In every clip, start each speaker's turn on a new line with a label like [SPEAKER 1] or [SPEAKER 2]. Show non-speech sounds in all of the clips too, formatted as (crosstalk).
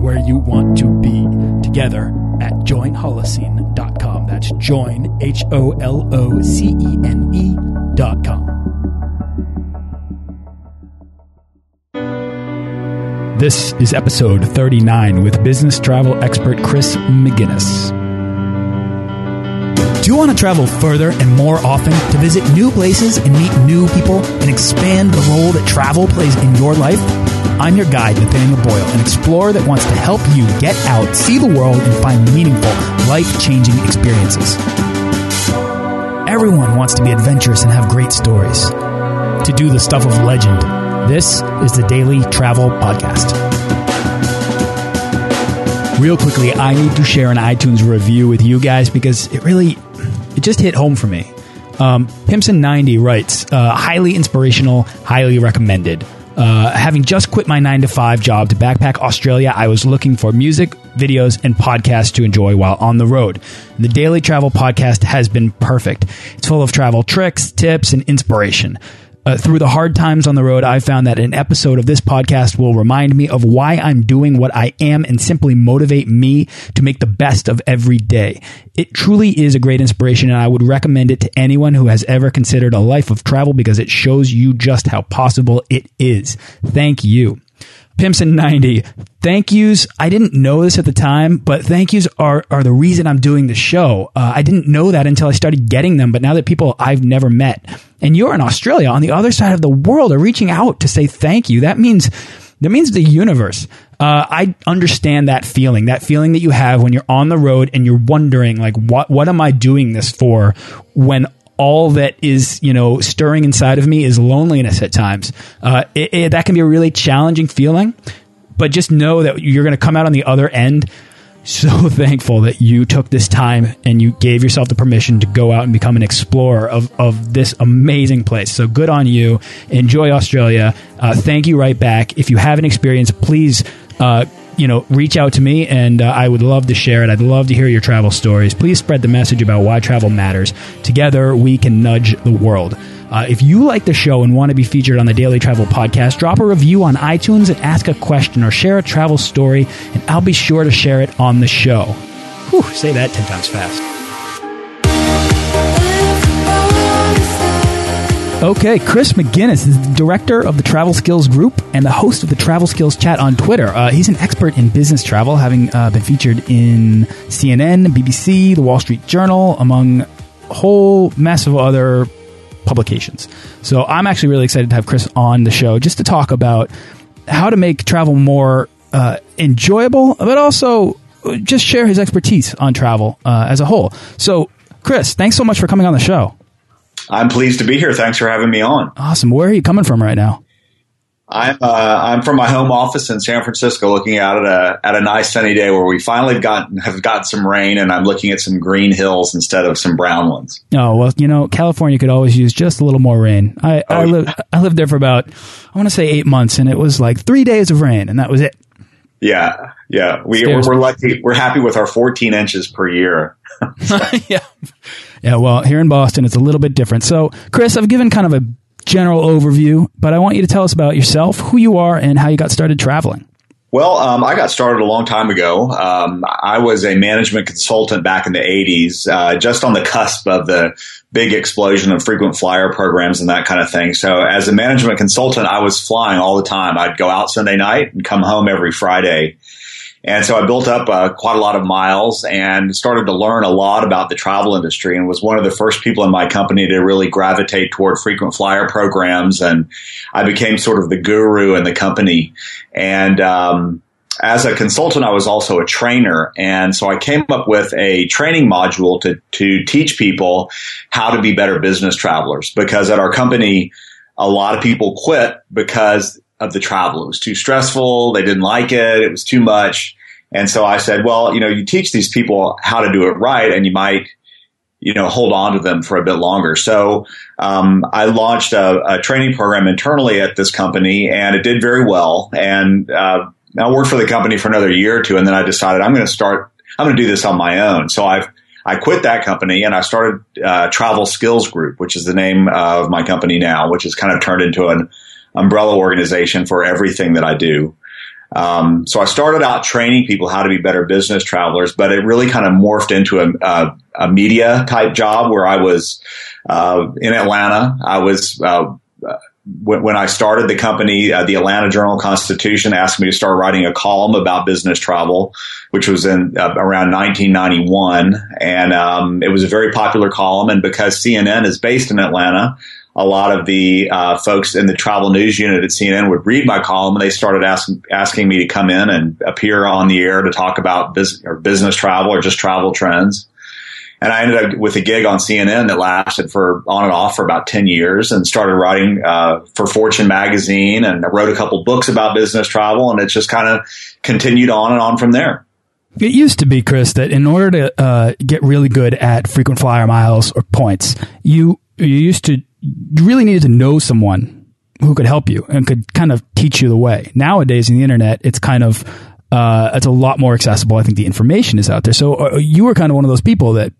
[SPEAKER 1] where you want to be together at joinholocene.com. That's join, H O L O C E N E.com. This is episode 39 with business travel expert Chris McGinnis. You want to travel further and more often to visit new places and meet new people and expand the role that travel plays in your life? I'm your guide, Nathaniel Boyle, an explorer that wants to help you get out, see the world, and find meaningful, life changing experiences. Everyone wants to be adventurous and have great stories. To do the stuff of legend, this is the Daily Travel Podcast. Real quickly, I need to share an iTunes review with you guys because it really it just hit home for me. Um, Pimson90 writes, uh, highly inspirational, highly recommended. Uh, having just quit my nine to five job to backpack Australia, I was looking for music, videos, and podcasts to enjoy while on the road. The Daily Travel Podcast has been perfect. It's full of travel tricks, tips, and inspiration. Uh, through the hard times on the road, I found that an episode of this podcast will remind me of why I'm doing what I am and simply motivate me to make the best of every day. It truly is a great inspiration, and I would recommend it to anyone who has ever considered a life of travel because it shows you just how possible it is. Thank you. Pimson 90. Thank yous. I didn't know this at the time, but thank yous are, are the reason I'm doing the show. Uh, I didn't know that until I started getting them, but now that people I've never met and you're in Australia on the other side of the world are reaching out to say thank you, that means, that means the universe. Uh, I understand that feeling, that feeling that you have when you're on the road and you're wondering, like, what, what am I doing this for when all that is you know stirring inside of me is loneliness at times. Uh, it, it, that can be a really challenging feeling, but just know that you're going to come out on the other end. So (laughs) thankful that you took this time and you gave yourself the permission to go out and become an explorer of, of this amazing place. So good on you. Enjoy Australia. Uh, thank you right back. If you have an experience, please uh, you know, reach out to me and uh, I would love to share it. I'd love to hear your travel stories. Please spread the message about why travel matters. Together, we can nudge the world. Uh, if you like the show and want to be featured on the Daily Travel Podcast, drop a review on iTunes and ask a question or share a travel story, and I'll be sure to share it on the show. Whew, say that 10 times fast. Okay, Chris McGinnis is the director of the Travel Skills Group and the host of the Travel Skills Chat on Twitter. Uh, he's an expert in business travel, having uh, been featured in CNN, BBC, The Wall Street Journal, among a whole mess of other publications. So I'm actually really excited to have Chris on the show just to talk about how to make travel more uh, enjoyable, but also just share his expertise on travel uh, as a whole. So, Chris, thanks so much for coming on the show.
[SPEAKER 2] I'm pleased to be here. Thanks for having me on.
[SPEAKER 1] Awesome. Where are you coming from right now?
[SPEAKER 2] I'm uh, I'm from my home office in San Francisco, looking out at a at a nice sunny day where we finally got have got some rain, and I'm looking at some green hills instead of some brown ones.
[SPEAKER 1] Oh well, you know, California could always use just a little more rain. I oh, I, lived yeah. I lived there for about I want to say eight months, and it was like three days of rain, and that was it.
[SPEAKER 2] Yeah, uh, yeah, we we're, we're lucky. We're happy with our 14 inches per year. (laughs) (laughs)
[SPEAKER 1] yeah. Yeah, well, here in Boston, it's a little bit different. So, Chris, I've given kind of a general overview, but I want you to tell us about yourself, who you are, and how you got started traveling.
[SPEAKER 2] Well, um, I got started a long time ago. Um, I was a management consultant back in the 80s, uh, just on the cusp of the big explosion of frequent flyer programs and that kind of thing. So, as a management consultant, I was flying all the time. I'd go out Sunday night and come home every Friday. And so I built up uh, quite a lot of miles and started to learn a lot about the travel industry and was one of the first people in my company to really gravitate toward frequent flyer programs. And I became sort of the guru in the company. And, um, as a consultant, I was also a trainer. And so I came up with a training module to, to teach people how to be better business travelers because at our company, a lot of people quit because of the travel. It was too stressful. They didn't like it. It was too much. And so I said, well, you know, you teach these people how to do it right and you might you know, hold on to them for a bit longer. So um, I launched a, a, training program internally at this company, and it did very well. And uh, I worked for the company for another year or two, and then I decided I'm going to start. I'm going to do this on my own. So I've I quit that company and I started uh, Travel Skills Group, which is the name of my company now, which has kind of turned into an umbrella organization for everything that I do. Um, so I started out training people how to be better business travelers, but it really kind of morphed into a, a, a media type job where I was uh, in Atlanta. I was uh, when, I started the company, uh, the Atlanta Journal Constitution asked me to start writing a column about business travel, which was in uh, around 1991, and um, it was a very popular column. And because CNN is based in Atlanta, a lot of the uh, folks in the travel news unit at CNN would read my column and they started asking asking me to come in and appear on the air to talk about business or business travel or just travel trends. And I ended up with a gig on CNN that lasted for on and off for about 10 years and started writing uh, for Fortune magazine and wrote a couple books about business travel and it just kind of continued on and on from there.
[SPEAKER 1] It used to be, Chris, that in order to uh, get really good at frequent flyer miles or points, you you used to you really needed to know someone who could help you and could kind of teach you the way. Nowadays, in the internet, it's kind of uh, it's a lot more accessible. I think the information is out there. So uh, you were kind of one of those people that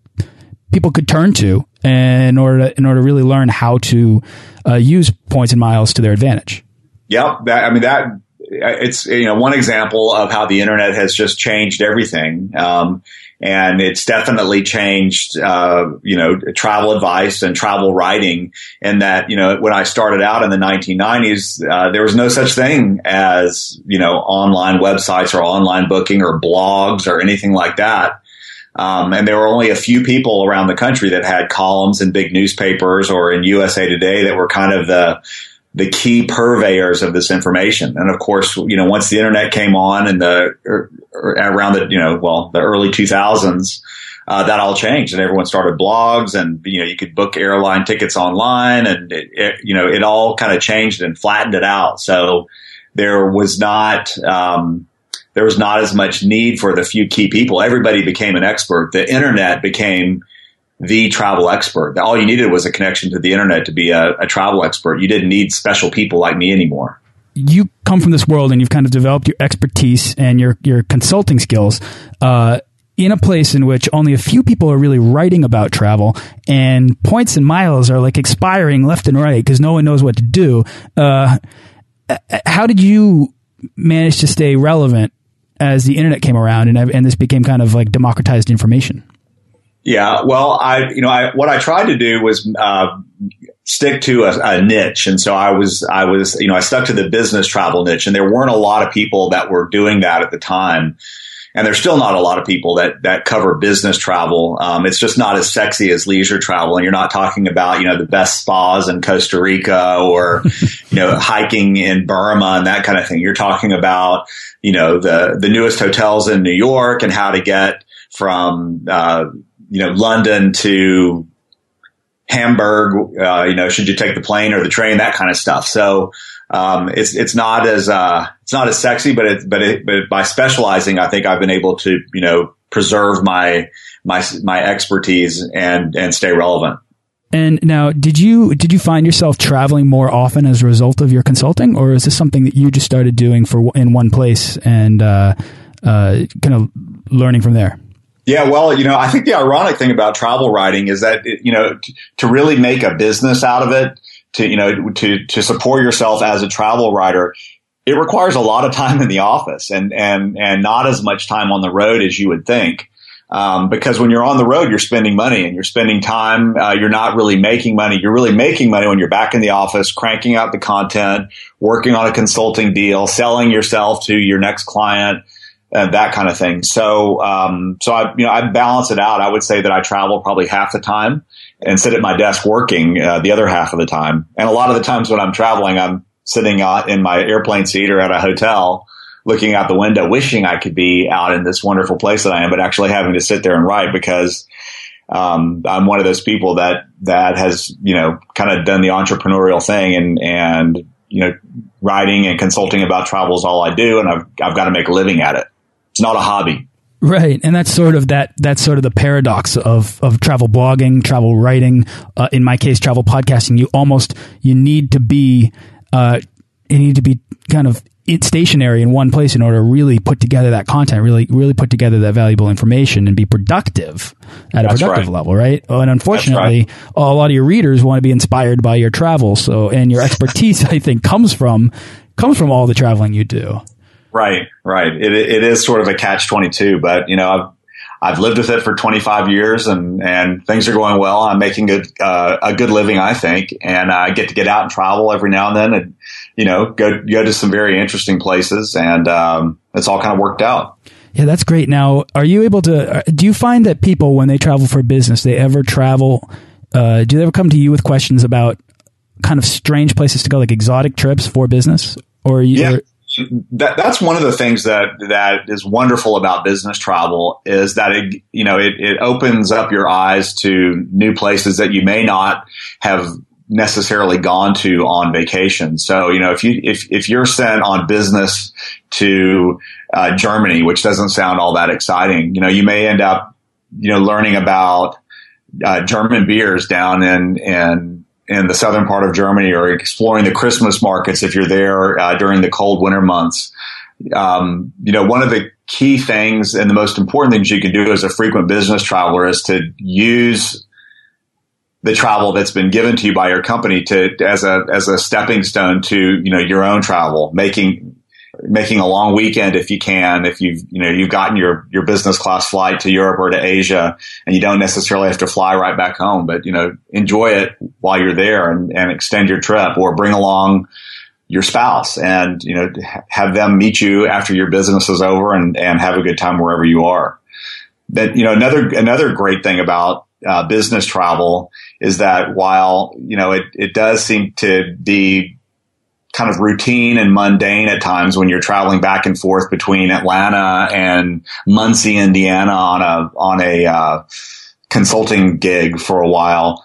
[SPEAKER 1] people could turn to in order to, in order to really learn how to uh, use points and miles to their advantage.
[SPEAKER 2] Yep, that, I mean that it's you know one example of how the internet has just changed everything. Um, and it's definitely changed, uh, you know, travel advice and travel writing. And that, you know, when I started out in the 1990s, uh, there was no such thing as, you know, online websites or online booking or blogs or anything like that. Um, and there were only a few people around the country that had columns in big newspapers or in USA Today that were kind of the the key purveyors of this information. And of course, you know, once the internet came on in the er, er, around the you know well the early 2000s. Uh, that all changed and everyone started blogs and you know you could book airline tickets online and it, it, you know it all kind of changed and flattened it out so there was not um, there was not as much need for the few key people. Everybody became an expert. The internet became the travel expert. All you needed was a connection to the internet to be a, a travel expert. You didn't need special people like me anymore
[SPEAKER 1] you come from this world and you've kind of developed your expertise and your your consulting skills uh, in a place in which only a few people are really writing about travel and points and miles are like expiring left and right because no one knows what to do. Uh, how did you manage to stay relevant as the internet came around and, and this became kind of like democratized information?
[SPEAKER 2] Yeah, well, I you know I, what I tried to do was uh, stick to a, a, niche, and so I was I was you know I stuck to the business travel niche, and there weren't a lot of people that were doing that at the time, and there's still not a lot of people that that cover business travel. Um, it's just not as sexy as leisure travel, and you're not talking about you know the best spas in Costa Rica or (laughs) you know hiking in Burma and that kind of thing. You're talking about you know the the newest hotels in New York and how to get from uh, you know London to Hamburg. Uh, you know, should you take the plane or the train? That kind of stuff. So um, it's it's not as uh, it's not as sexy, but it, but it, but by specializing, I think I've been able to you know preserve my my my expertise and and stay relevant.
[SPEAKER 1] And now, did you did you find yourself traveling more often as a result of your consulting, or is this something that you just started doing for in one place and uh, uh, kind of learning from there?
[SPEAKER 2] Yeah, well, you know, I think the ironic thing about travel writing is that you know t- to really make a business out of it, to you know to to support yourself as a travel writer, it requires a lot of time in the office and and and not as much time on the road as you would think. Um, because when you're on the road, you're spending money and you're spending time. Uh, you're not really making money. You're really making money when you're back in the office, cranking out the content, working on a consulting deal, selling yourself to your next client, and that kind of thing. So, um, so I, you know, I balance it out. I would say that I travel probably half the time and sit at my desk working uh, the other half of the time. And a lot of the times when I'm traveling, I'm sitting in my airplane seat or at a hotel looking out the window, wishing I could be out in this wonderful place that I am, but actually having to sit there and write because um, I'm one of those people that that has you know kind of done the entrepreneurial thing and and you know writing and consulting about travel is all I do, and I've I've got to make a living at it. It's not a hobby.
[SPEAKER 1] Right, and that's sort of that. That's sort of the paradox of of travel blogging, travel writing. Uh, in my case, travel podcasting. You almost you need to be uh, you need to be kind of stationary in one place in order to really put together that content, really really put together that valuable information and be productive at a productive right. level, right? And unfortunately, right. a lot of your readers want to be inspired by your travel. So, and your expertise, (laughs) I think, comes from comes from all the traveling you do.
[SPEAKER 2] Right, right. It, it is sort of a catch 22, but you know, I've, I've lived with it for 25 years and, and things are going well. I'm making a, uh, a good living, I think, and I get to get out and travel every now and then and, you know, go, go to some very interesting places and, um, it's all kind of worked out.
[SPEAKER 1] Yeah, that's great. Now, are you able to, uh, do you find that people, when they travel for business, they ever travel, uh, do they ever come to you with questions about kind of strange places to go, like exotic trips for business? Or you,
[SPEAKER 2] yeah. Or, that, that's one of the things that that is wonderful about business travel is that it you know it, it opens up your eyes to new places that you may not have necessarily gone to on vacation. So you know if you if if you're sent on business to uh, Germany, which doesn't sound all that exciting, you know you may end up you know learning about uh, German beers down in in in the southern part of Germany or exploring the Christmas markets if you're there uh, during the cold winter months. Um, you know, one of the key things and the most important things you can do as a frequent business traveler is to use the travel that's been given to you by your company to as a as a stepping stone to you know your own travel, making making a long weekend if you can, if you've, you know, you've gotten your, your business class flight to Europe or to Asia and you don't necessarily have to fly right back home, but, you know, enjoy it while you're there and, and extend your trip or bring along your spouse and, you know, have them meet you after your business is over and, and have a good time wherever you are. That, you know, another, another great thing about uh, business travel is that while, you know, it, it does seem to be kind of routine and mundane at times when you're traveling back and forth between Atlanta and Muncie, Indiana on a, on a, uh, consulting gig for a while.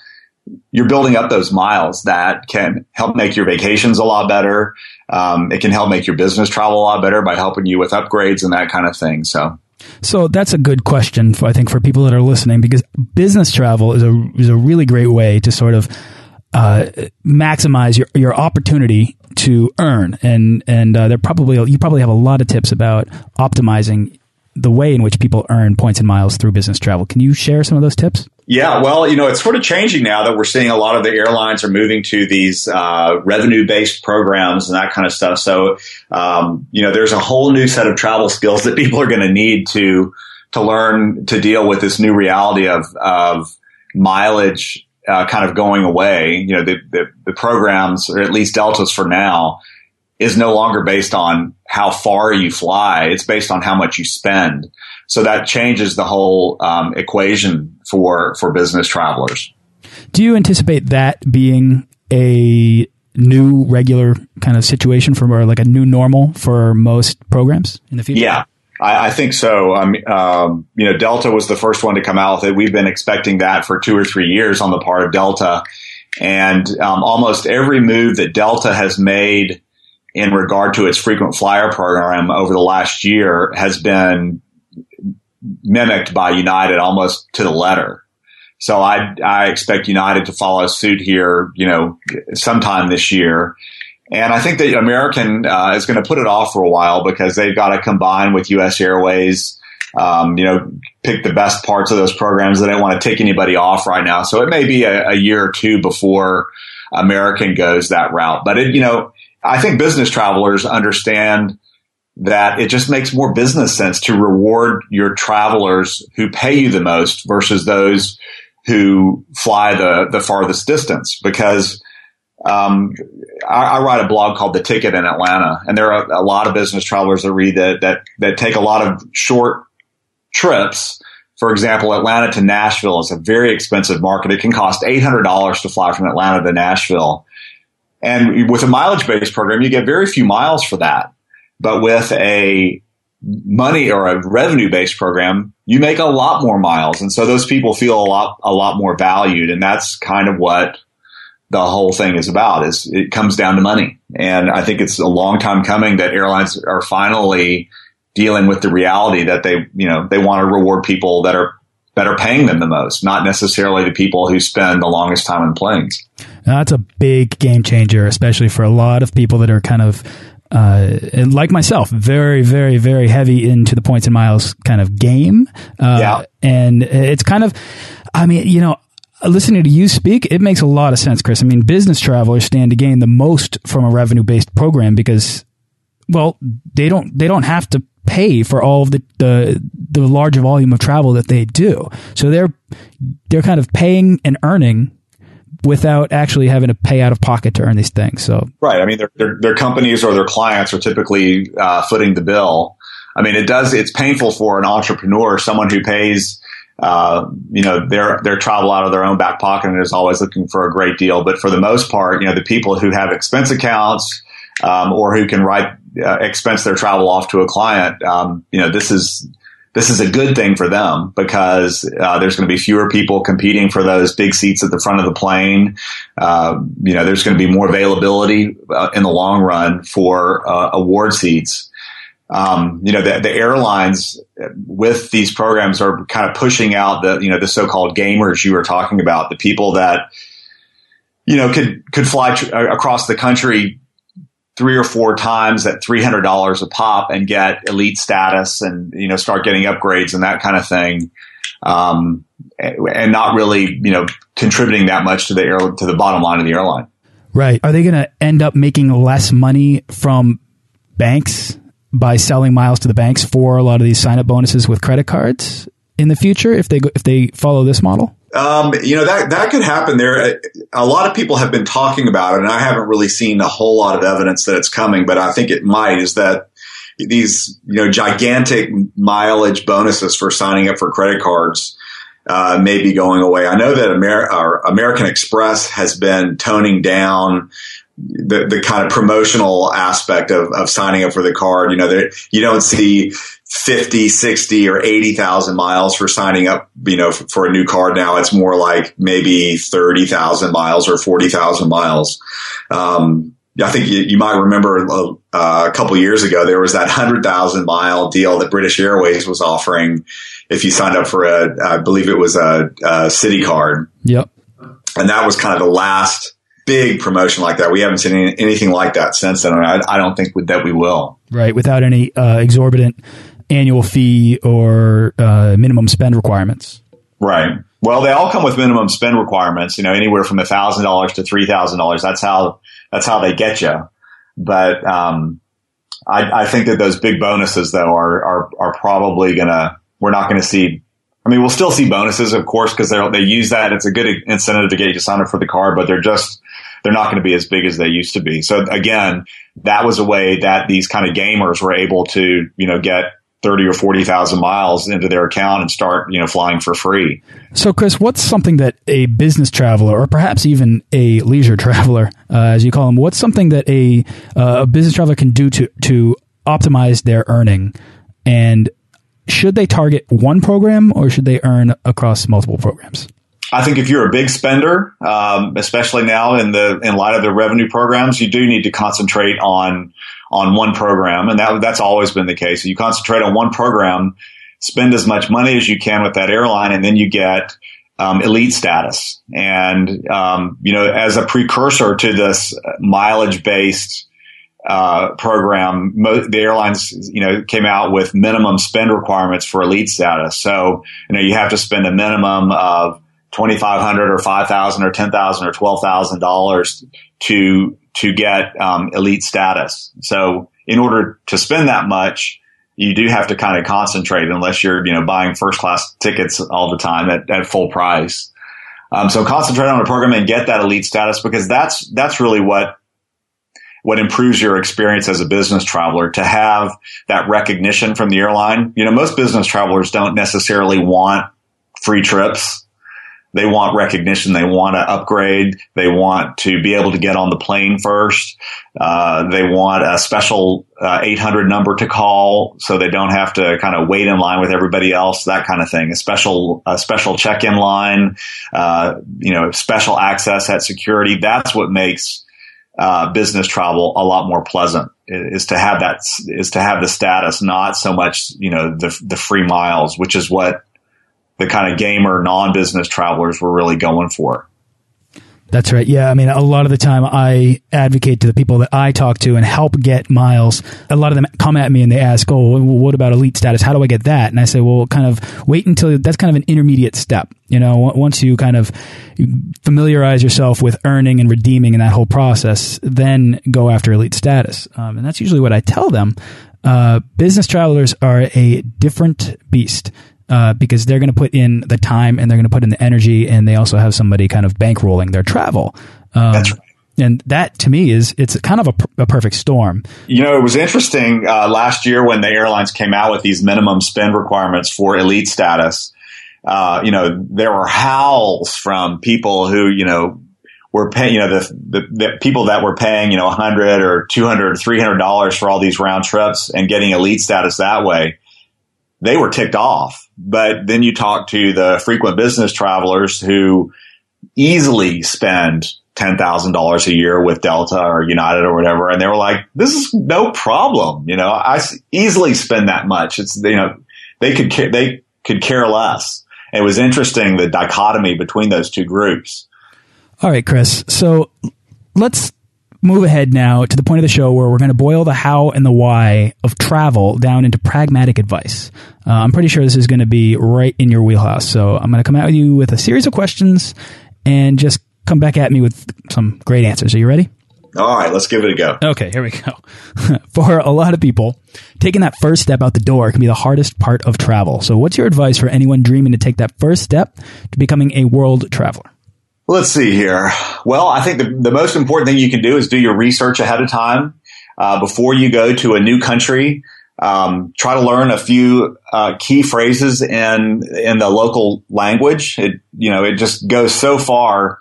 [SPEAKER 2] You're building up those miles that can help make your vacations a lot better. Um, it can help make your business travel a lot better by helping you with upgrades and that kind of thing. So,
[SPEAKER 1] so that's a good question, for, I think, for people that are listening, because business travel is a is a really great way to sort of uh, maximize your your opportunity to earn, and and uh, there probably you probably have a lot of tips about optimizing the way in which people earn points and miles through business travel. Can you share some of those tips?
[SPEAKER 2] Yeah, well, you know, it's sort of changing now that we're seeing a lot of the airlines are moving to these uh, revenue-based programs and that kind of stuff. So, um, you know, there's a whole new set of travel skills that people are going to need to to learn to deal with this new reality of of mileage uh, kind of going away. You know, the, the, the programs, or at least Deltas for now, is no longer based on how far you fly. It's based on how much you spend. So that changes the whole um, equation for for business travelers.
[SPEAKER 1] Do you anticipate that being a new regular kind of situation for or like a new normal for most programs in the future?
[SPEAKER 2] Yeah, I, I think so. Um, you know, Delta was the first one to come out with it. We've been expecting that for two or three years on the part of Delta. And um, almost every move that Delta has made in regard to its frequent flyer program over the last year has been mimicked by United almost to the letter. So I, I expect United to follow suit here, you know, sometime this year. And I think that American uh, is going to put it off for a while because they've got to combine with U.S. Airways. Um, you know, pick the best parts of those programs. They don't want to take anybody off right now, so it may be a, a year or two before American goes that route. But it, you know, I think business travelers understand that it just makes more business sense to reward your travelers who pay you the most versus those who fly the the farthest distance because um, I, I, write a blog called The Ticket in Atlanta, and there are a lot of business travelers that read that that that take a lot of short trips. For example, Atlanta to Nashville is a very expensive market. It can cost eight hundred dollars to fly from Atlanta to Nashville, and with a mileage based program, you get very few miles for that. But with a money or a revenue based program, you make a lot more miles, and so those people feel a lot a lot more valued, and that's kind of what the whole thing is about is it comes down to money. And I think it's a long time coming that airlines are finally dealing with the reality that they, you know, they want to reward people that are that are paying them the most, not necessarily the people who spend the longest time in planes.
[SPEAKER 1] Now, that's a big game changer, especially for a lot of people that are kind of uh, and like myself, very, very, very heavy into the points and miles kind of game. Uh, yeah. And it's kind of, I mean, you know, listening to you speak, it makes a lot of sense, Chris. I mean, business travelers stand to gain the most from a revenue based program because, well, they don't they don't have to pay for all of the, the the large volume of travel that they do. So they're they're kind of paying and earning without actually having to pay out of pocket to earn these things. So
[SPEAKER 2] right, I mean, their their, their companies or their clients are typically uh, footing the bill. I mean, it does. It's painful for an entrepreneur, someone who pays uh, you know, their their travel out of their own back pocket and is always looking for a great deal. But for the most part, you know, the people who have expense accounts um, or who can write uh, expense their travel off to a client, um, you know, this is this is a good thing for them because uh, there's going to be fewer people competing for those big seats at the front of the plane. Uh, you know, there's going to be more availability uh, in the long run for uh, award seats um, you know, the, the, airlines with these programs are kind of pushing out the, you know, the so-called gamers you were talking about, the people that, you know, could, could fly tr- across the country three or four times at $300 a pop and get elite status and, you know, start getting upgrades and that kind of thing. Um, and not really, you know, contributing that much to the air, to the bottom line of the airline.
[SPEAKER 1] Right. Are they going to end up making less money from banks by selling miles to the banks for a lot of these sign up bonuses with credit cards in the future if they if they follow this model?
[SPEAKER 2] Um, you know that that could happen. There, a lot of people have been talking about it, and I haven't really seen a whole lot of evidence that it's coming. But I think it might. Is that these you know gigantic mileage bonuses for signing up for credit cards uh, may be going away? I know that Amer- American Express has been toning down the, the kind of promotional aspect of, of signing up for the card. You know, there, you don't see 50, 60 or 80,000 miles for signing up, you know, for, for, a new card now. It's more like maybe 30,000 miles or 40,000 miles. Um, I think you, you might remember uh, a couple years ago, there was that 100,000 mile deal that British Airways was offering if you signed up for a, I believe it was a, a Citi card.
[SPEAKER 1] Yep.
[SPEAKER 2] And that was kind of the last big promotion like that. We haven't seen any, anything like that since then. I, I don't think that we will.
[SPEAKER 1] Right, without any uh, exorbitant annual fee or uh, minimum spend requirements.
[SPEAKER 2] Right. Well, they all come with minimum spend requirements. You know, anywhere from a thousand dollars to three thousand dollars. That's how that's how they get you. But um, I, I think that those big bonuses, though, are are are probably gonna. We're not going to see I mean, we'll still see bonuses, of course, because they they use that. It's a good incentive to get you to sign up for the car, but they're just they're not going to be as big as they used to be. So again, that was a way that these kind of gamers were able to you know get 30 or 40,000 miles into their account and start, you know, flying for free.
[SPEAKER 1] So, Chris, what's something that a business traveler or perhaps even a leisure (laughs) traveler, uh, as you call them, what's something that a, uh, a business traveler can do to, to optimize their earning and should they target one program or should they earn across multiple programs?
[SPEAKER 2] I think if you're a big spender, um, especially now in the in light of the revenue programs, you do need to concentrate on on one program, and that that's always been the case. You concentrate on one program, spend as much money as you can with that airline, and then you get um, elite status. And um, you know, as a precursor to this mileage based uh, program, mo- the airlines, you know, came out with minimum spend requirements for elite status. So, you know, you have to spend a minimum of twenty five hundred or five thousand or ten thousand or twelve thousand dollars to to get um, elite status. So, in order to spend that much, you do have to kind of concentrate, unless you're, you know, buying first class tickets all the time at, at full price. Um, so concentrate on a program and get that elite status because that's that's really what what improves your experience as a business traveler to have that recognition from the airline. You know, most business travelers don't necessarily want free trips. They want recognition. They want to upgrade. They want to be able to get on the plane first. Uh, they want a special uh, 800 number to call so they don't have to kind of wait in line with everybody else, that kind of thing. A special, a special check-in line, uh, you know, special access at security. That's what makes uh, business travel a lot more pleasant is to have that is to have the status, not so much you know the the free miles, which is what the kind of gamer non business travelers were really going for.
[SPEAKER 1] That's right. Yeah. I mean, a lot of the time I advocate to the people that I talk to and help get miles. A lot of them come at me and they ask, Oh, what about elite status? How do I get that? And I say, well, kind of wait until that's kind of an intermediate step. You know, once you kind of familiarize yourself with earning and redeeming in that whole process, then go after elite status. Um, and that's usually what I tell them. Uh, business travelers are a different beast uh, because they're going to put in the time and they're going to put in the energy, and they also have somebody kind of bankrolling their travel.
[SPEAKER 2] Um, That's right.
[SPEAKER 1] And that to me is it's kind of a, a perfect storm.
[SPEAKER 2] You know, it was interesting uh, last year when the airlines came out with these minimum spend requirements for elite status. Uh, you know, there were howls from people who, you know, were paying, you know, the, the, the, people that were paying, you know, 100 or 200 or $300 for all these round trips and getting elite status that way. They were ticked off. But then you talk to the frequent business travelers who easily spend $10,000 a year with Delta or United or whatever. And they were like, this is no problem. You know, I easily spend that much. It's, you know, they could, they could care less. It was interesting the dichotomy between those two groups.
[SPEAKER 1] All right, Chris. So let's move ahead now to the point of the show where we're going to boil the how and the why of travel down into pragmatic advice. Uh, I'm pretty sure this is going to be right in your wheelhouse. So I'm going to come at you with a series of questions and just come back at me with some great answers. Are you ready?
[SPEAKER 2] All right, let's give it a go.
[SPEAKER 1] Okay, here we go. (laughs) for a lot of people, taking that first step out the door can be the hardest part of travel. So, what's your advice for anyone dreaming to take that first step to becoming a world traveler?
[SPEAKER 2] Let's see here. Well, I think the, the most important thing you can do is do your research ahead of time uh, before you go to a new country. Um, try to learn a few uh, key phrases in in the local language. It you know it just goes so far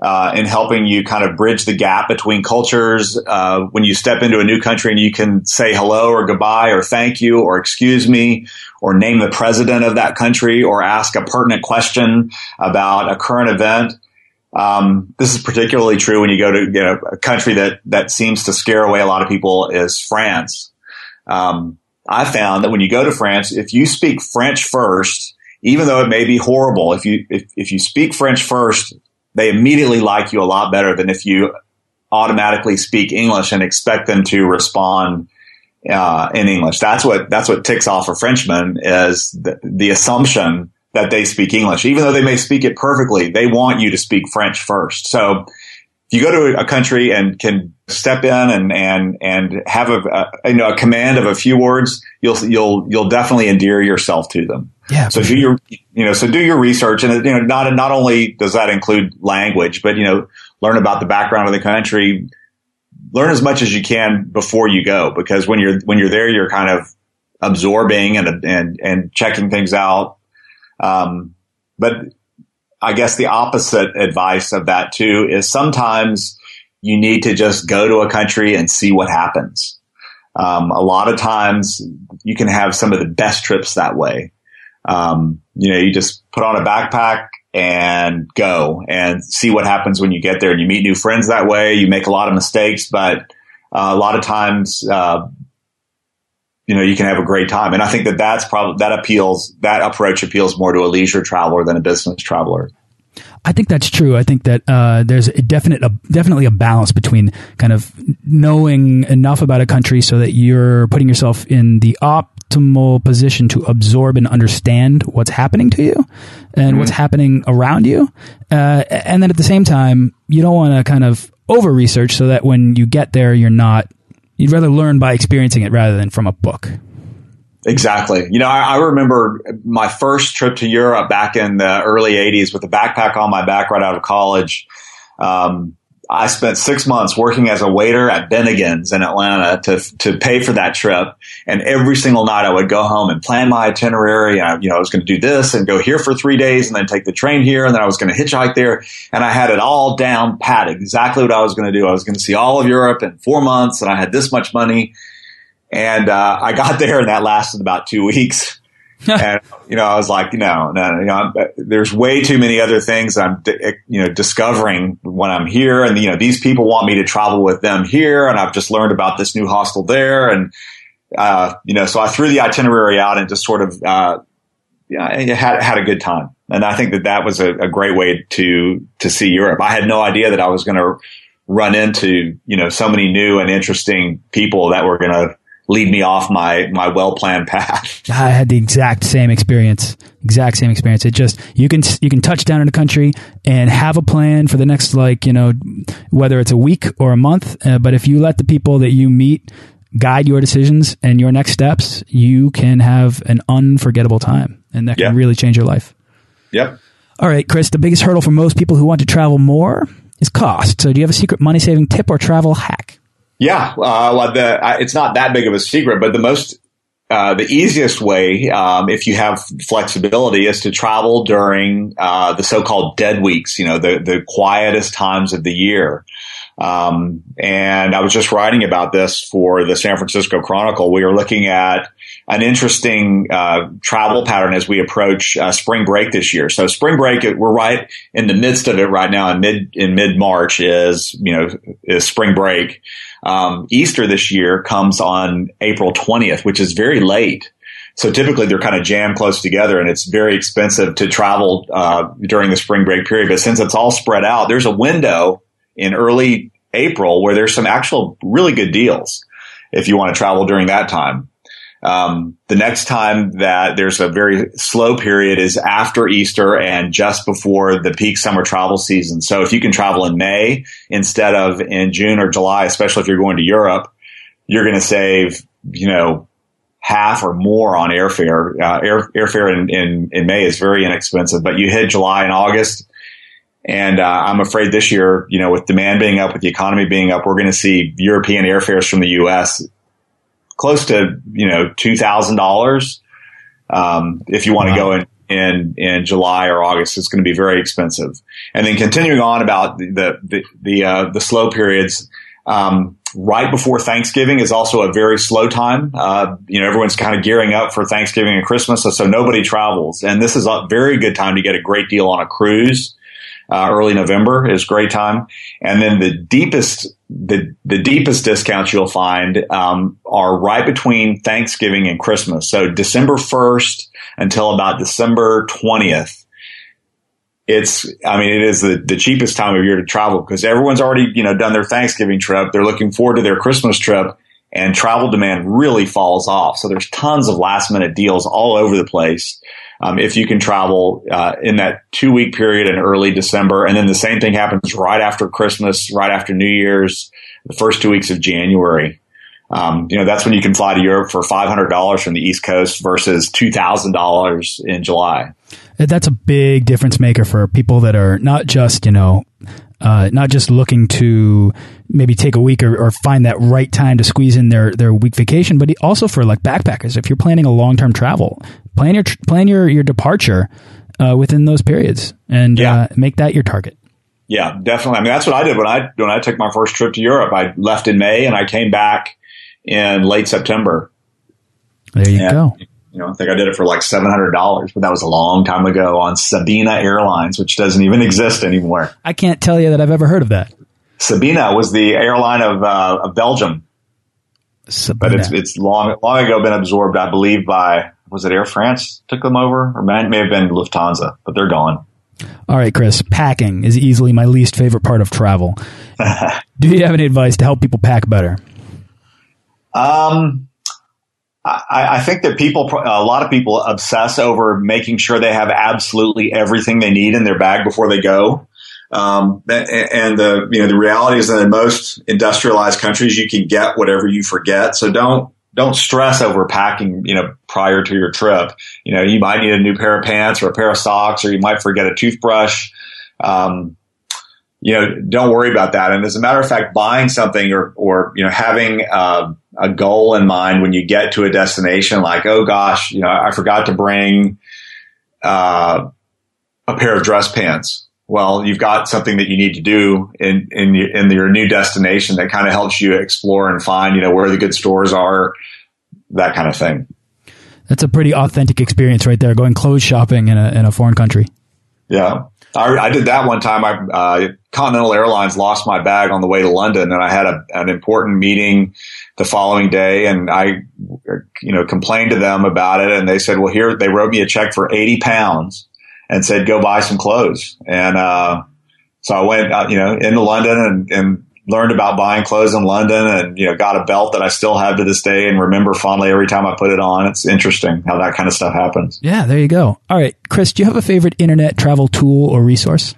[SPEAKER 2] uh, in helping you kind of bridge the gap between cultures. Uh, when you step into a new country and you can say hello or goodbye or thank you or excuse me or name the president of that country or ask a pertinent question about a current event. Um, this is particularly true when you go to you know, a country that that seems to scare away a lot of people is France. Um, I found that when you go to France, if you speak French first, even though it may be horrible, if you if, if you speak French first, they immediately like you a lot better than if you automatically speak English and expect them to respond uh, in English. That's what that's what ticks off a Frenchman is the, the assumption that they speak English. Even though they may speak it perfectly, they want you to speak French first. So if you go to a country and can step in and, and, and have a, a, you know, a command of a few words, you'll, you'll, you'll definitely endear yourself to them.
[SPEAKER 1] Yeah.
[SPEAKER 2] So do your, you know, so do your research and, you know, not, not only does that include language, but, you know, learn about the background of the country, learn as much as you can before you go, because when you're, when you're there, you're kind of absorbing and, and, and checking things out um, but I guess the opposite advice of that too is sometimes you need to just go to a country and see what happens. Um, a lot of times you can have some of the best trips that way. Um, you know, you just put on a backpack and go and see what happens when you get there and you meet new friends that way. You make a lot of mistakes, but uh, a lot of times, uh, you know, you can have a great time. And I think that that's probably, that appeals, that approach appeals more to a leisure traveler than a business traveler.
[SPEAKER 1] I think that's true. I think that uh, there's a definite, a, definitely a balance between kind of knowing enough about a country so that you're putting yourself in the optimal position to absorb and understand what's happening to you and mm -hmm. what's happening around you, uh, and then at the same time, you don't want to kind of over research so that when you get there, you're not You'd rather learn by experiencing it rather than from a book.
[SPEAKER 2] Exactly. You know, I, I, remember my first trip to Europe back in the early 80s with a backpack on my back right out of college. Um, I spent six months working as a waiter at Bennigan's in Atlanta to to pay for that trip. And every single night I would go home and plan my itinerary. I, you know, I was going to do this and go here for three days and then take the train here and then I was going to hitchhike there. And I had it all down pat exactly what I was going to do. I was going to see all of Europe in four months and I had this much money. And uh, I got (laughs) there and that lasted about two weeks. (laughs) and you know, I was like, no, no, no. You know, there's way too many other things I'm, you know, discovering when I'm here, and you know, these people want me to travel with them here, and I've just learned about this new hostel there, and uh, you know, so I threw the itinerary out and just sort of, uh, yeah, had had a good time, and I think that that was a, a great way to to see Europe. I had no idea that I was going to run into you know so many new and interesting people that were going to lead me off my my well planned path. (laughs)
[SPEAKER 1] I had the exact same experience. Exact same experience. It just you can you can touch down in a country and have a plan for the next like you know whether it's a week or a month. Uh, but if you let the people that you meet guide your decisions and your next steps, you can have an unforgettable time, and that can really change your life.
[SPEAKER 2] Yep.
[SPEAKER 1] All right, Chris. The biggest hurdle for most people who want to travel more is cost. So, do you have a secret money saving tip or travel hack?
[SPEAKER 2] Yeah, uh, the, it's not that big of a secret, but the most uh, the easiest way, um, if you have flexibility, is to travel during uh, the so-called dead weeks. You know, the the quietest times of the year. Um, and I was just writing about this for the San Francisco Chronicle. We are looking at an interesting uh, travel pattern as we approach uh, spring break this year. So spring break, we're right in the midst of it right now. In mid in mid March is you know is spring break. Um, Easter this year comes on April 20th, which is very late. So typically they're kind of jammed close together and it's very expensive to travel uh, during the spring break period. But since it's all spread out, there's a window in early April where there's some actual really good deals if you want to travel during that time. Um, the next time that there's a very slow period is after Easter and just before the peak summer travel season. So if you can travel in May instead of in June or July, especially if you're going to Europe, you're going to save, you know, half or more on airfare. Uh, air, airfare in, in, in May is very inexpensive, but you hit July and August. And uh, I'm afraid this year, you know, with demand being up, with the economy being up, we're going to see European airfares from the U.S close to you know two thousand um, dollars. If you want wow. to go in, in in July or August, it's going to be very expensive. And then continuing on about the the the, uh, the slow periods. Um, right before Thanksgiving is also a very slow time. Uh, you know, everyone's kind of gearing up for Thanksgiving and Christmas, so, so, nobody travels. And this is a very good time to get a great deal on a cruise. Uh, early November is great time. And then the deepest, the, the deepest discounts you'll find, um, are right between Thanksgiving and Christmas. So December 1st until about December 20th. It's, I mean, it is the, the cheapest time of year to travel because everyone's already, you know, done their Thanksgiving trip. They're looking forward to their Christmas trip and travel demand really falls off. So there's tons of last minute deals all over the place um, if you can travel uh, in that two week period in early December. And then the same thing happens right after Christmas, right after New Year's, the first two weeks of January. Um, you know, that's when you can fly to Europe for $500 from the East Coast versus $2,000 in July.
[SPEAKER 1] That's a big difference maker for people that are not just, you know, uh, not just looking to maybe take a week or, or, find that right time to squeeze in their, their week vacation, but also for like backpackers. If you're planning a long term travel, plan your plan your your departure uh, within those periods and yeah. uh, make that your target.
[SPEAKER 2] Yeah, definitely. I mean, that's what I did when I when I took my first trip to Europe. I left in May and I came back in late September.
[SPEAKER 1] There you and, go.
[SPEAKER 2] You know, I think I did it for like seven hundred dollars, but that was a long time ago on Sabena Airlines, which doesn't even (laughs) exist anymore.
[SPEAKER 1] I can't tell you that I've ever heard of that.
[SPEAKER 2] Sabena was the airline of, uh, of Belgium, Sabena. but it's it's long long ago been absorbed, I believe, by was it Air France took them over, or may, may have been Lufthansa, but they're gone.
[SPEAKER 1] All right, Chris. Packing is easily my least favorite part of travel. (laughs) Do you have any advice to help people pack better?
[SPEAKER 2] Um, I, I, think that people, a lot of people obsess over making sure they have absolutely everything they need in their bag before they go. Um, and the, you know, the reality is that in most industrialized countries, you can get whatever you forget. So don't, don't stress over packing, you know, prior to your trip. You know, you might need a new pair of pants or a pair of socks, or you might forget a toothbrush. Um, you know, don't worry about that. And as a matter of fact, buying something or, or, you know, having uh, a goal in mind when you get to a destination, like, oh gosh, you know, I forgot to bring uh, a pair of dress pants. Well, you've got something that you need to do in, in, in your new destination that kind of helps you explore and find, you know, where the good stores are, that kind of thing.
[SPEAKER 1] That's a pretty authentic experience right there, going clothes shopping in a, in a foreign country.
[SPEAKER 2] Yeah. I, I did that one time. I, uh, Continental Airlines lost my bag on the way to London and I had a, an important meeting the following day and I, you know, complained to them about it and they said, well, here, they wrote me a check for 80 pounds and said, go buy some clothes. And, uh, so I went, uh, you know, into London and, and learned about buying clothes in London and, you know, got a belt that I still have to this day and remember fondly every time I put it on. It's interesting how that kind of stuff happens.
[SPEAKER 1] Yeah, there you go. All right. Chris, do you have a favorite internet travel tool or resource?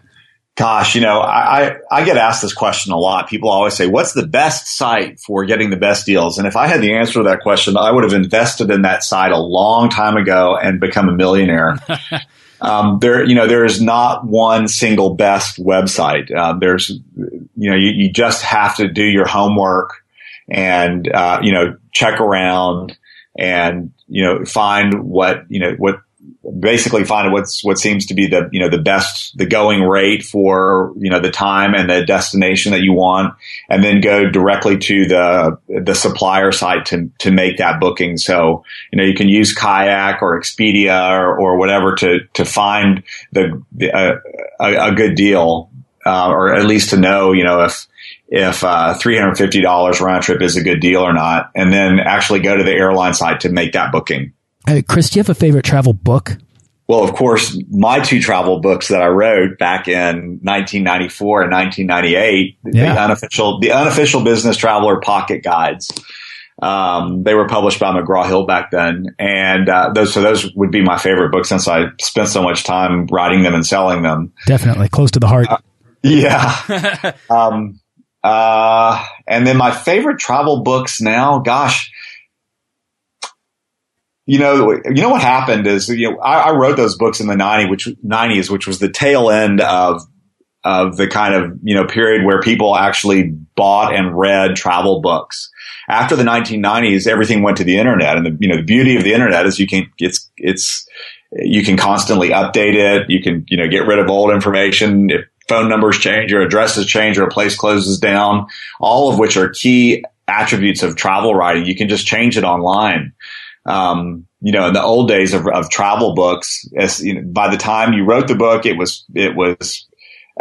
[SPEAKER 2] Gosh, you know, I, I, I get asked this question a lot. People always say, what's the best site for getting the best deals? And if I had the answer to that question, I would have invested in that site a long time ago and become a millionaire. (laughs) um, there, you know, there is not one single best website. Uh, there's, you know, you, you, just have to do your homework and, uh, you know, check around and, you know, find what, you know, what basically find what's what seems to be the you know the best the going rate for you know the time and the destination that you want and then go directly to the the supplier site to to make that booking. So you know you can use kayak or expedia or, or whatever to to find the, the uh, a, a, good deal uh, or at least to know you know if if uh, $350 round trip is a good deal or not and then actually go to the airline site to make that booking
[SPEAKER 1] Hey, Chris, do you have a favorite travel book?
[SPEAKER 2] Well, of course, my two travel books that I wrote back in 1994 and 1998, yeah. the unofficial, the unofficial business traveler pocket guides. Um, they were published by McGraw Hill back then, and uh, those so those would be my favorite books since I spent so much time writing them and selling them.
[SPEAKER 1] Definitely close to the heart. Uh,
[SPEAKER 2] yeah. (laughs) um, uh, and then my favorite travel books now, gosh, you know, you know what happened is, you know, I, I wrote those books in the 90s, which 90s, which was the tail end of, of the kind of, you know, period where people actually bought and read travel books. After the 1990s, everything went to the internet. And the, you know, the beauty of the internet is you can, it's, it's, you can constantly update it. You can, you know, get rid of old information. If phone numbers change or addresses change or a place closes down, all of which are key attributes of travel writing. You can just change it online um, you know, in the old days of, of travel books, as you know, by the time you wrote the book, it was it was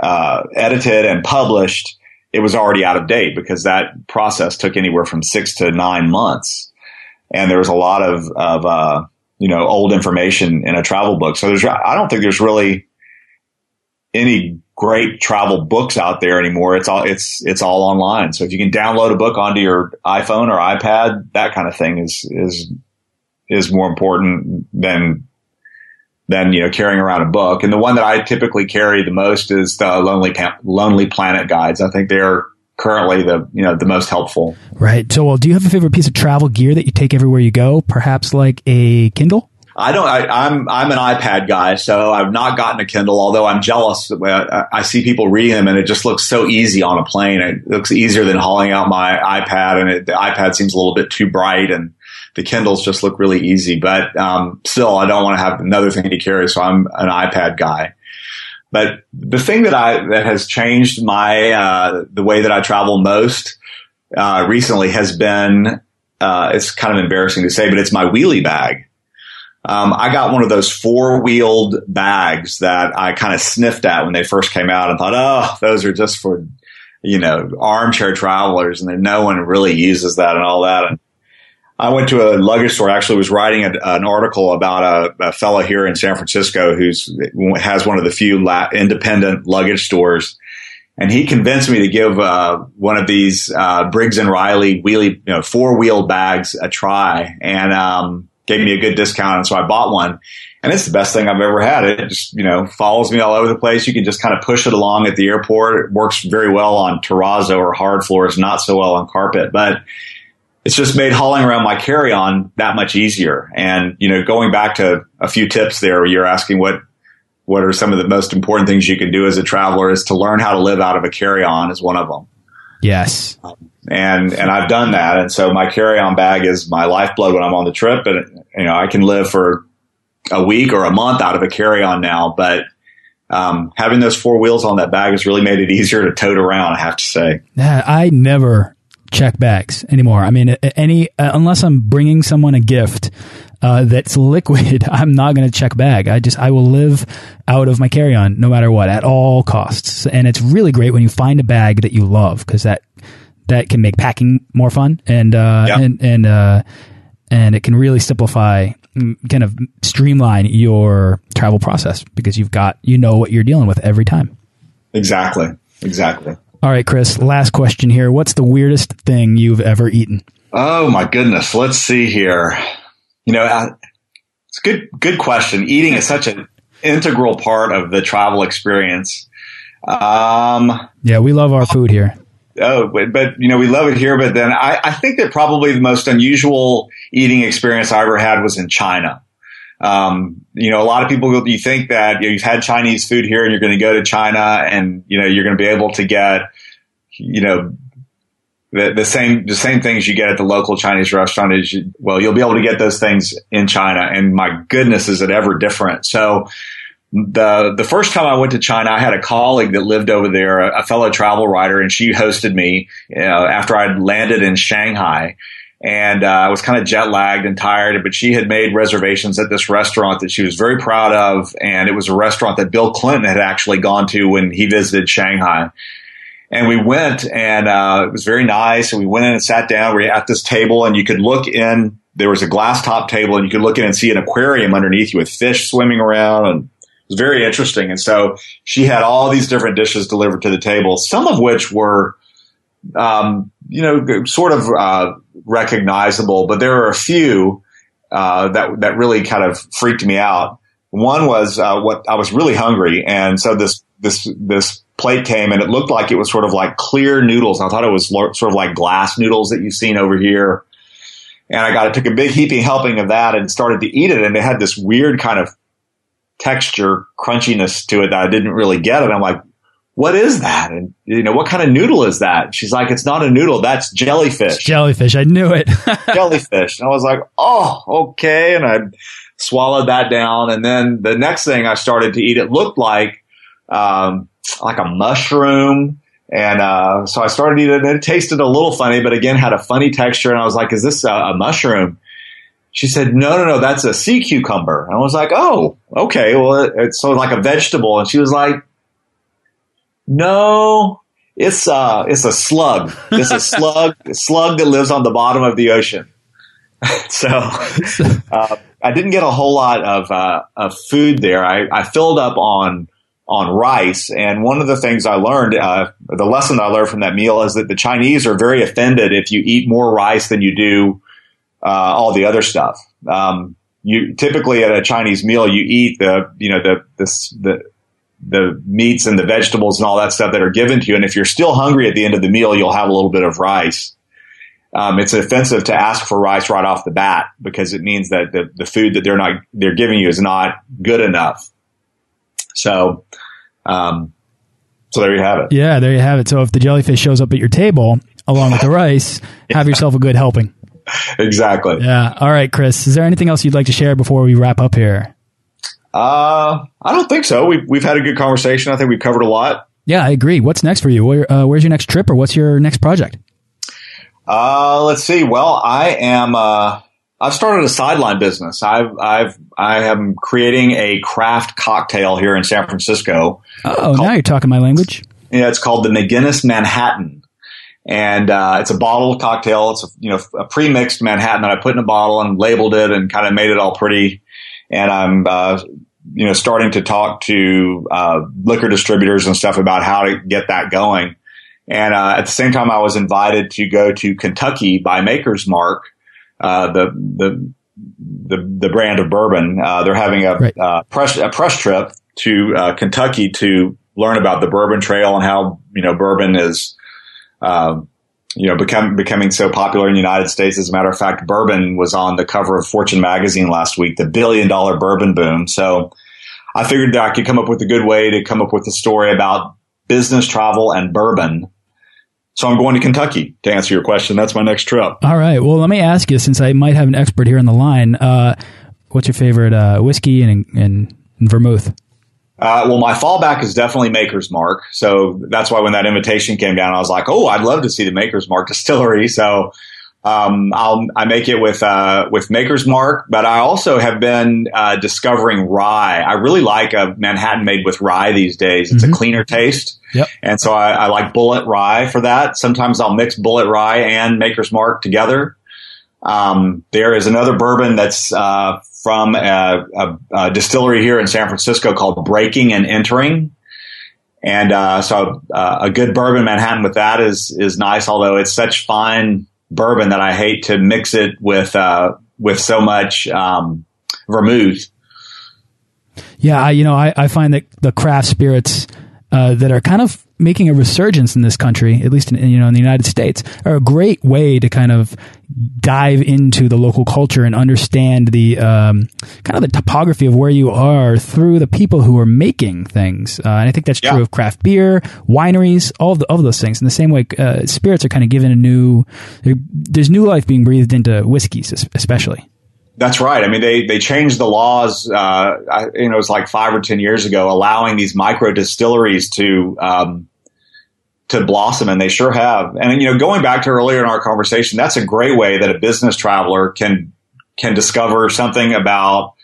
[SPEAKER 2] uh, edited and published. It was already out of date because that process took anywhere from six to nine months, and there was a lot of of uh, you know old information in a travel book. So there's I don't think there's really any great travel books out there anymore. It's all it's it's all online. So if you can download a book onto your iPhone or iPad, that kind of thing is is is more important than than you know carrying around a book. And the one that I typically carry the most is the Lonely Lonely Planet guides. I think they're currently the you know the most helpful.
[SPEAKER 1] Right. So, well, do you have a favorite piece of travel gear that you take everywhere you go? Perhaps like a Kindle.
[SPEAKER 2] I don't. I, am I'm, I'm an iPad guy, so I've not gotten a Kindle. Although I'm jealous. I, I see people reading them, and it just looks so easy on a plane. It looks easier than hauling out my iPad, and it, the iPad seems a little bit too bright and the Kindles just look really easy. But um, still, I don't want to have another thing to carry, so I'm an iPad guy. But the thing that I that has changed my uh, the way that I travel most uh, recently has been uh, it's kind of embarrassing to say, but it's my wheelie bag. Um, I got one of those four wheeled bags that I kind of sniffed at when they first came out and thought, oh, those are just for you know armchair travelers, and no one really uses that and all that. And I went to a luggage store. Actually, was writing a, an article about a, a fellow here in San Francisco who's has one of the few la- independent luggage stores, and he convinced me to give uh, one of these uh, Briggs and Riley wheelie, you know, four wheel bags a try, and um, gave me a good discount. And so I bought one, and it's the best thing I've ever had. It just you know follows me all over the place. You can just kind of push it along at the airport. It works very well on terrazzo or hard floors, not so well on carpet, but it's just made hauling around my carry on that much easier. And, you know, going back to a few tips there, you're asking what, what are some of the most important things you can do as a traveler is to learn how to live out of a carry on is one of them.
[SPEAKER 1] Yes.
[SPEAKER 2] And, and I've done that. And so my carry on bag is my lifeblood when I'm on the trip. And, you know, I can live for a week or a month out of a carry on now, but, um, having those four wheels on that bag has really made it easier to tote around, I have to say.
[SPEAKER 1] Yeah, I never check bags anymore. I mean, any uh, unless I'm bringing someone a gift, uh, that's (laughs) liquid, I'm not going to check bag. I just I will live out of my carry on no matter what at all costs. And it's really great when you find a bag that you love because that that can make packing more fun and uh,
[SPEAKER 2] Yep.
[SPEAKER 1] and and uh, and it can really simplify mm, kind of streamline your travel process because you've got you know what you're dealing with every time.
[SPEAKER 2] Exactly. Exactly.
[SPEAKER 1] All right, Chris, last question here. What's the weirdest thing you've ever eaten?
[SPEAKER 2] Oh my goodness. Let's see here. You know, it's a good, good question. Eating is such an integral part of the travel experience. Um,
[SPEAKER 1] Yeah, we love our food here.
[SPEAKER 2] oh, but, but you know, we love it here. But then I, I think that probably the most unusual eating experience I ever had was in China. Um, you know, a lot of people, you think that you you've had Chinese food here and you're going to go to China and, you know, you're going to be able to get, you know, the, the same, the same things you get at the local Chinese restaurant is, well, you'll be able to get those things in China. And my goodness, is it ever different? So, the the first time I went to China, I had a colleague that lived over there, a, a fellow travel writer, and she hosted me know, after I'd landed in Shanghai. And uh, I was kind of jet lagged and tired, but she had made reservations at this restaurant that she was very proud of, and it was a restaurant that Bill Clinton had actually gone to when he visited Shanghai. And we went, and uh, it was very nice. And we went in and sat down. We were at this table, and you could look in. There was a glass top table, and you could look in and see an aquarium underneath you with fish swimming around, and it was very interesting. And so she had all these different dishes delivered to the table, some of which were, um, you know, sort of uh, recognizable, but there were a few uh, that that really kind of freaked me out. One was uh, what I was really hungry, and so this this this plate came, and it looked like it was sort of like clear noodles. I thought it was lo- sort of like glass noodles that you've seen over here. And I got I took a big heaping helping of that and started to eat it, and it had this weird kind of texture, crunchiness to it that I didn't really get. And I'm like, what is that? And you know, what kind of noodle is that? She's like, it's not a noodle. That's jellyfish.
[SPEAKER 1] Jellyfish. I knew it. (laughs)
[SPEAKER 2] jellyfish. And I was like, oh, okay. And I swallowed that down. And then the next thing I started to eat, it looked like, um, like a mushroom. And, uh, so I started eating it and it tasted a little funny, but again, had a funny texture. And I was like, is this a, a mushroom? She said, no, no, no, that's a sea cucumber. And I was like, oh, okay. Well, it, it's sort of like a vegetable. And she was like, no, it's uh, it's a slug. It's a (laughs) slug, a slug that lives on the bottom of the ocean. (laughs) so (laughs) uh, I didn't get a whole lot of uh, of food there. I, I filled up on on rice, and one of the things I learned, uh, the lesson I learned from that meal is that the Chinese are very offended if you eat more rice than you do uh, all the other stuff. Um, you typically at a Chinese meal, you eat the you know the the the the meats and the vegetables and all that stuff that are given to you. And if you're still hungry at the end of the meal, you'll have a little bit of rice. Um, it's offensive to ask for rice right off the bat because it means that the, the food that they're not they're giving you is not good enough. So, um, so there you have it.
[SPEAKER 1] yeah, there you have it. So if the jellyfish shows up at your table along with the rice, (laughs) have yourself a good helping.
[SPEAKER 2] Exactly.
[SPEAKER 1] Yeah. All right, Chris. Is there anything else you'd like to share before we wrap up here?
[SPEAKER 2] Uh, I don't think so. We've we've had a good conversation. I think we've covered a lot.
[SPEAKER 1] Yeah, I agree. What's next for you? Where, uh, where's your next trip, or what's your next project?
[SPEAKER 2] Uh, let's see. Well, I am. Uh, I've started a sideline business. I've I've I am creating a craft cocktail here in San Francisco.
[SPEAKER 1] Oh, now you're talking my language.
[SPEAKER 2] Yeah, it's called the McGinnis Manhattan, and uh, it's a bottled cocktail. It's a you know a pre-mixed Manhattan that I put in a bottle and labeled it and kind of made it all pretty. And I'm uh, you know starting to talk to uh, liquor distributors and stuff about how to get that going. And uh, at the same time, I was invited to go to Kentucky by Maker's Mark, uh, the the the the brand of bourbon. Uh, they're having a
[SPEAKER 1] Right.
[SPEAKER 2] uh, press a press trip to uh, Kentucky to learn about the Bourbon Trail and how you know bourbon is. You know, become, becoming so popular in the United States. As a matter of fact, bourbon was on the cover of Fortune magazine last week, the billion dollar bourbon boom. So I figured that I could come up with a good way to come up with a story about business travel and bourbon. So I'm going to Kentucky to answer your question. That's my next trip.
[SPEAKER 1] All right. Well, let me ask you, since I might have an expert here on the line, uh, what's your favorite uh, whiskey and, and vermouth?
[SPEAKER 2] Uh, well, my fallback is definitely Maker's Mark. So that's why when that invitation came down, I was like, oh, I'd love to see the Maker's Mark (laughs) distillery. So Um, I'll, I make it with uh, with Maker's Mark, but I also have been uh, discovering rye. I really like a Manhattan made with rye these days. It's mm-hmm. a cleaner taste,
[SPEAKER 1] yep.
[SPEAKER 2] and so I, I, like Bulleit Rye for that. Sometimes I'll mix Bulleit Rye and Maker's Mark together. Um, there is another bourbon that's uh, from a, a, a, distillery here in San Francisco called Breaking and Entering. And uh, so uh, a good bourbon Manhattan with that is is nice, although it's such fine bourbon that I hate to mix it with uh, with so much um, vermouth.
[SPEAKER 1] Yeah, I, you know, I, I find that the craft spirits uh, that are kind of making a resurgence in this country, at least in, you know in the United States, are a great way to kind of dive into the local culture and understand the um, kind of the topography of where you are through the people who are making things. Uh, and I think that's true of craft beer, wineries, all of, the, all of those things. In the same way, uh, spirits are kind of given a new there's new life being breathed into whiskeys, especially.
[SPEAKER 2] That's right. I mean, they, they changed the laws, uh, I, you know, it was like five or 10 years ago, allowing these micro distilleries to, um, to blossom and they sure have. And, you know, going back to earlier in our conversation, that's a great way that a business traveler can, can discover something about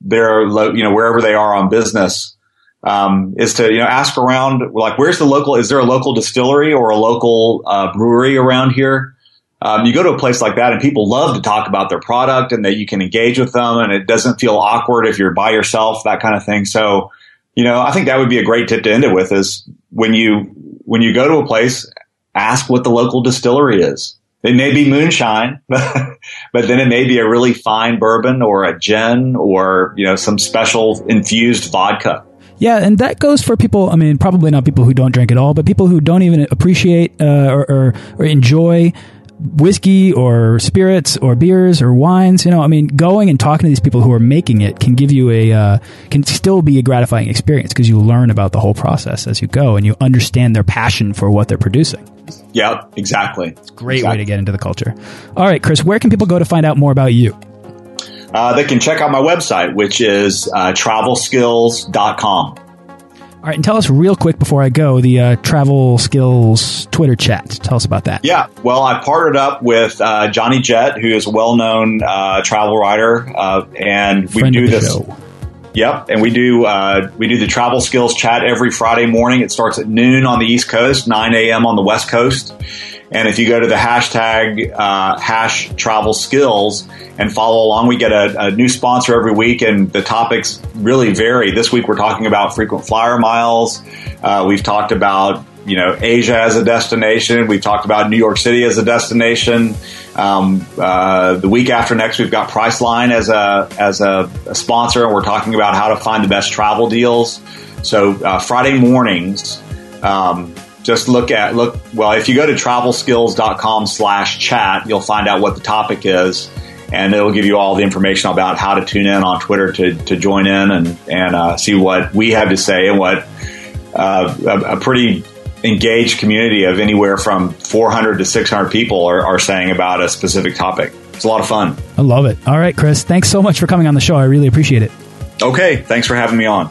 [SPEAKER 2] their, you know, wherever they are on business. Um, is to, you know, ask around, like, where's the local, is there a local distillery or a local, uh, brewery around here? Um, you go to a place like that and people love to talk about their product and that you can engage with them and it doesn't feel awkward if you're by yourself, that kind of thing. So, you know, I think that would be a great tip to end it with is when you, when you go to a place, ask what the local distillery is. It may be moonshine, (laughs) but then it may be a really fine bourbon or a gin or, you know, some special infused vodka.
[SPEAKER 1] Yeah, and that goes for people. I mean, probably not people who don't drink at all, but people who don't even appreciate uh, or, or, or enjoy whiskey or spirits or beers or wines. You know, I mean, going and talking to these people who are making it can give you a uh, can still be a gratifying experience because you learn about the whole process as you go and you understand their passion for what they're producing.
[SPEAKER 2] Yep, exactly.
[SPEAKER 1] It's a great
[SPEAKER 2] exactly.
[SPEAKER 1] way to get into the culture. All right, Chris, where can people go to find out more about you?
[SPEAKER 2] Uh, they can check out my website, which is uh, travelskills.com.
[SPEAKER 1] All right, and tell us real quick before I go the uh, Travel Skills Twitter chat. Tell us about that.
[SPEAKER 2] Yeah, well, I partnered up with uh, Johnny Jet, who is a well-known uh, travel writer, uh, and we
[SPEAKER 1] Friend
[SPEAKER 2] do this.
[SPEAKER 1] Show.
[SPEAKER 2] Yep, and we do uh, we do the Travel Skills chat every Friday morning. It starts at noon on the East Coast, nine a.m. on the West Coast. And if you go to the hashtag uh, hash travel skills and follow along, we get a, a, new sponsor every week, and the topics really vary. This week we're talking about frequent flyer miles. Uh, we've talked about you know Asia as a destination. We've talked about New York City as a destination. Um, uh, the week after next, we've got Priceline as a as a, a, sponsor, and we're talking about how to find the best travel deals. So uh, Friday mornings. Um, just look at look well if you go to travelskills.com slash chat you'll find out what the topic is and it'll give you all the information about how to tune in on twitter to, to join in and and uh, see what we have to say and what uh, a, a, pretty engaged community of anywhere from 400 to 600 people are, are saying about a specific topic. It's a lot of fun.
[SPEAKER 1] I love it. All right chris thanks so much for coming on the show. I really appreciate it.
[SPEAKER 2] Okay thanks for having me on